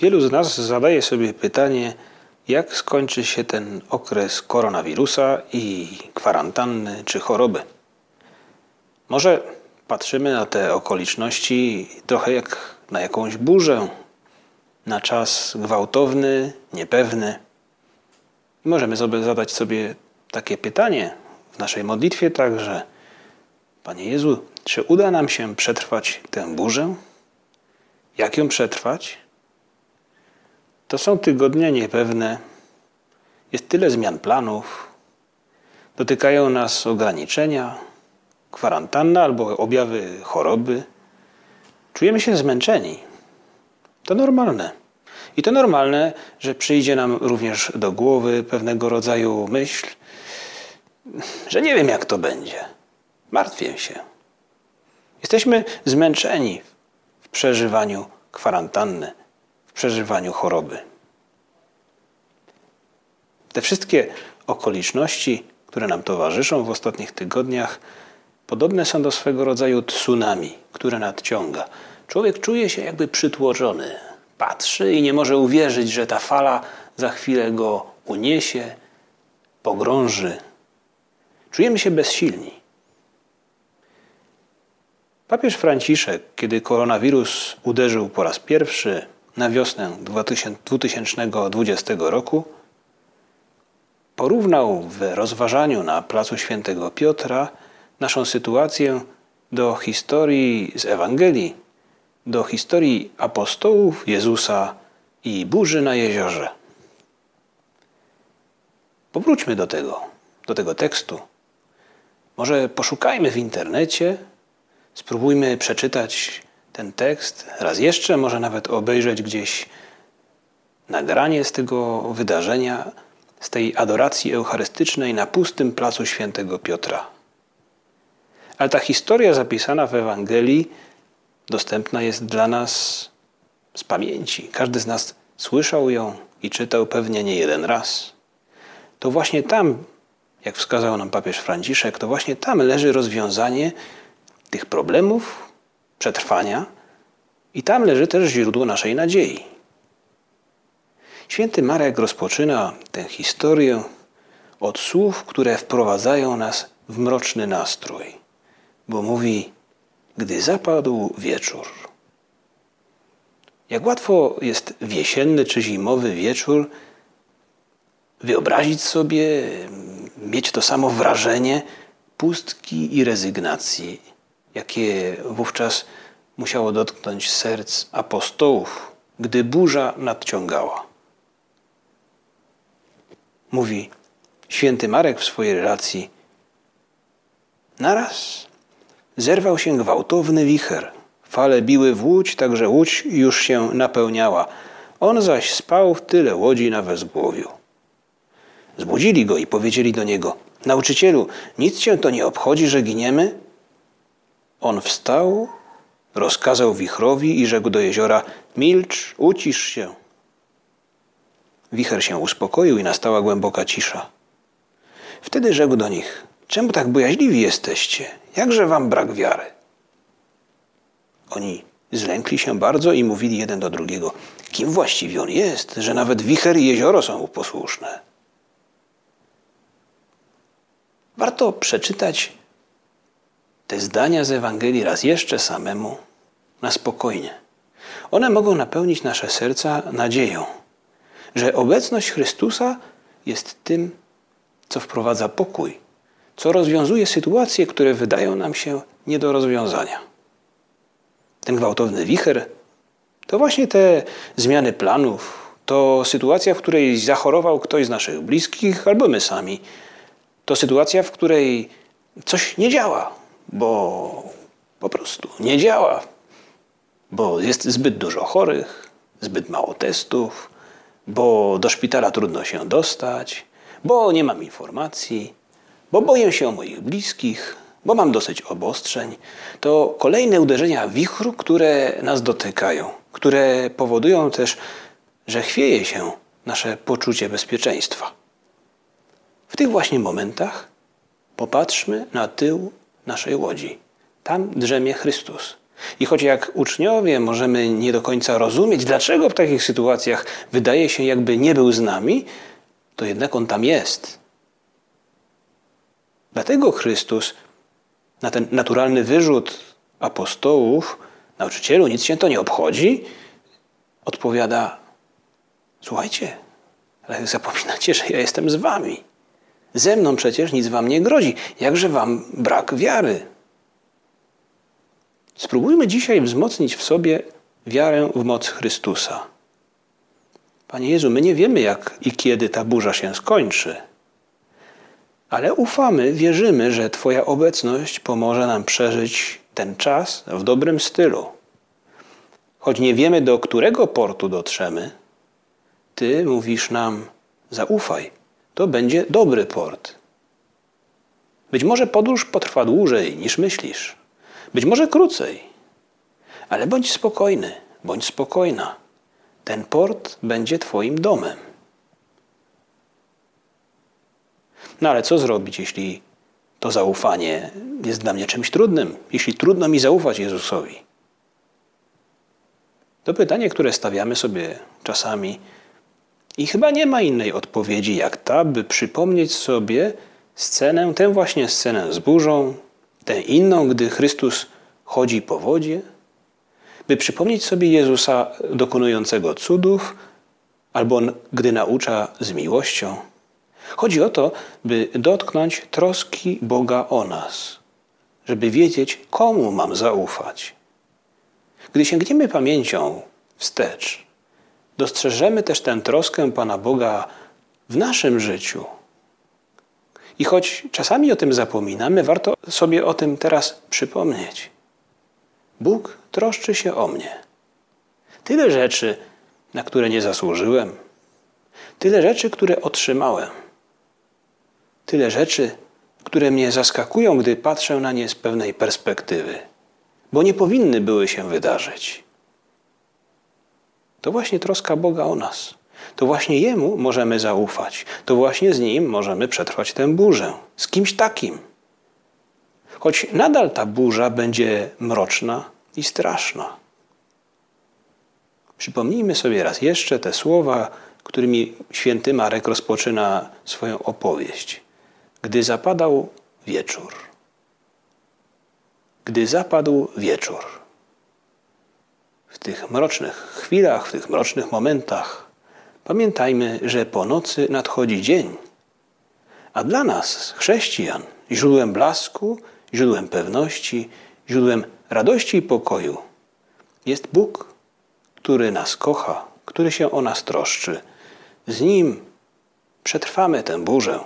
Wielu z nas zadaje sobie pytanie, jak skończy się ten okres koronawirusa i kwarantanny czy choroby. Może patrzymy na te okoliczności trochę jak na jakąś burzę, na czas gwałtowny, niepewny. Możemy sobie zadać sobie takie pytanie w naszej modlitwie także. Panie Jezu, czy uda nam się przetrwać tę burzę? Jak ją przetrwać? To są tygodnie niepewne. Jest tyle zmian planów. Dotykają nas ograniczenia, kwarantanna albo objawy choroby. Czujemy się zmęczeni. To normalne. I to normalne, że przyjdzie nam również do głowy pewnego rodzaju myśl, że nie wiem, jak to będzie. Martwię się. Jesteśmy zmęczeni w przeżywaniu kwarantanny, przeżywaniu choroby. Te wszystkie okoliczności, które nam towarzyszą w ostatnich tygodniach, podobne są do swego rodzaju tsunami, które nadciąga. Człowiek czuje się jakby przytłoczony. Patrzy i nie może uwierzyć, że ta fala za chwilę go uniesie, pogrąży. Czujemy się bezsilni. Papież Franciszek, kiedy koronawirus uderzył po raz pierwszy na wiosnę 2020 roku, porównał w rozważaniu na placu Świętego Piotra naszą sytuację do historii z Ewangelii, do historii apostołów Jezusa i burzy na jeziorze. Powróćmy do tego, do tego tekstu. Może poszukajmy w internecie, spróbujmy przeczytać ten tekst raz jeszcze, może nawet obejrzeć gdzieś nagranie z tego wydarzenia, z tej adoracji eucharystycznej na pustym placu świętego Piotra. Ale ta historia zapisana w Ewangelii dostępna jest dla nas z pamięci. Każdy z nas słyszał ją i czytał pewnie nie jeden raz. To właśnie tam, jak wskazał nam papież Franciszek, to właśnie tam leży rozwiązanie tych problemów, przetrwania i tam leży też źródło naszej nadziei. Święty Marek rozpoczyna tę historię od słów, które wprowadzają nas w mroczny nastrój, bo mówi: Gdy zapadł wieczór. Jak łatwo jest w jesienny czy zimowy wieczór wyobrazić sobie, mieć to samo wrażenie pustki i rezygnacji, jakie wówczas musiało dotknąć serc apostołów, gdy burza nadciągała. Mówi święty Marek w swojej relacji. Naraz zerwał się gwałtowny wicher. Fale biły w łódź, tak że łódź już się napełniała. On zaś spał w tyle łodzi na wezgłowiu. Zbudzili go i powiedzieli do niego: Nauczycielu, nic cię to nie obchodzi, że giniemy? On wstał, rozkazał wichrowi i rzekł do jeziora: Milcz, ucisz się. Wicher się uspokoił i nastała głęboka cisza. Wtedy rzekł do nich: Czemu tak bojaźliwi jesteście? Jakże wam brak wiary? Oni zlękli się bardzo i mówili jeden do drugiego: Kim właściwie on jest, że nawet wicher i jezioro są mu posłuszne? Warto przeczytać te zdania z Ewangelii raz jeszcze samemu, na spokojnie. One mogą napełnić nasze serca nadzieją, że obecność Chrystusa jest tym, co wprowadza pokój, co rozwiązuje sytuacje, które wydają nam się nie do rozwiązania. Ten gwałtowny wicher to właśnie te zmiany planów, to sytuacja, w której zachorował ktoś z naszych bliskich albo my sami. To sytuacja, w której coś nie działa, bo po prostu nie działa, bo jest zbyt dużo chorych, zbyt mało testów, bo do szpitala trudno się dostać, bo nie mam informacji, bo boję się o moich bliskich, bo mam dosyć obostrzeń. To kolejne uderzenia wichru, które nas dotykają, które powodują też, że chwieje się nasze poczucie bezpieczeństwa. W tych właśnie momentach popatrzmy na tył naszej łodzi. Tam drzemie Chrystus. I choć jak uczniowie możemy nie do końca rozumieć, dlaczego w takich sytuacjach wydaje się, jakby nie był z nami, to jednak On tam jest. Dlatego Chrystus na ten naturalny wyrzut apostołów, nauczycielu, nic się to nie obchodzi, odpowiada: Słuchajcie, ale zapominacie, że ja jestem z wami. Ze mną przecież nic wam nie grozi. Jakże wam brak wiary? Spróbujmy dzisiaj wzmocnić w sobie wiarę w moc Chrystusa. Panie Jezu, my nie wiemy, jak i kiedy ta burza się skończy, ale ufamy, wierzymy, że Twoja obecność pomoże nam przeżyć ten czas w dobrym stylu. Choć nie wiemy, do którego portu dotrzemy, Ty mówisz nam: zaufaj, to będzie dobry port. Być może podróż potrwa dłużej niż myślisz, być może krócej, ale bądź spokojny, bądź spokojna. Ten port będzie Twoim domem. No ale co zrobić, jeśli to zaufanie jest dla mnie czymś trudnym, jeśli trudno mi zaufać Jezusowi? To pytanie, które stawiamy sobie czasami i chyba nie ma innej odpowiedzi jak ta, by przypomnieć sobie scenę, tę właśnie scenę z burzą, tę inną, gdy Chrystus chodzi po wodzie, by przypomnieć sobie Jezusa dokonującego cudów, albo gdy naucza z miłością. Chodzi o to, by dotknąć troski Boga o nas, żeby wiedzieć, komu mam zaufać. Gdy sięgniemy pamięcią wstecz, dostrzeżemy też tę troskę Pana Boga w naszym życiu. I choć czasami o tym zapominamy, warto sobie o tym teraz przypomnieć. Bóg troszczy się o mnie. Tyle rzeczy, na które nie zasłużyłem, tyle rzeczy, które otrzymałem, tyle rzeczy, które mnie zaskakują, gdy patrzę na nie z pewnej perspektywy, bo nie powinny były się wydarzyć. To właśnie troska Boga o nas. To właśnie Jemu możemy zaufać. To właśnie z Nim możemy przetrwać tę burzę. Z kimś takim. Choć nadal ta burza będzie mroczna i straszna. Przypomnijmy sobie raz jeszcze te słowa, którymi święty Marek rozpoczyna swoją opowieść. Gdy zapadał wieczór. Gdy zapadł wieczór w tych mrocznych chwilach, w tych mrocznych momentach, pamiętajmy, że po nocy nadchodzi dzień. A dla nas, chrześcijan, źródłem blasku, źródłem pewności, źródłem radości i pokoju jest Bóg, który nas kocha, który się o nas troszczy. Z Nim przetrwamy tę burzę.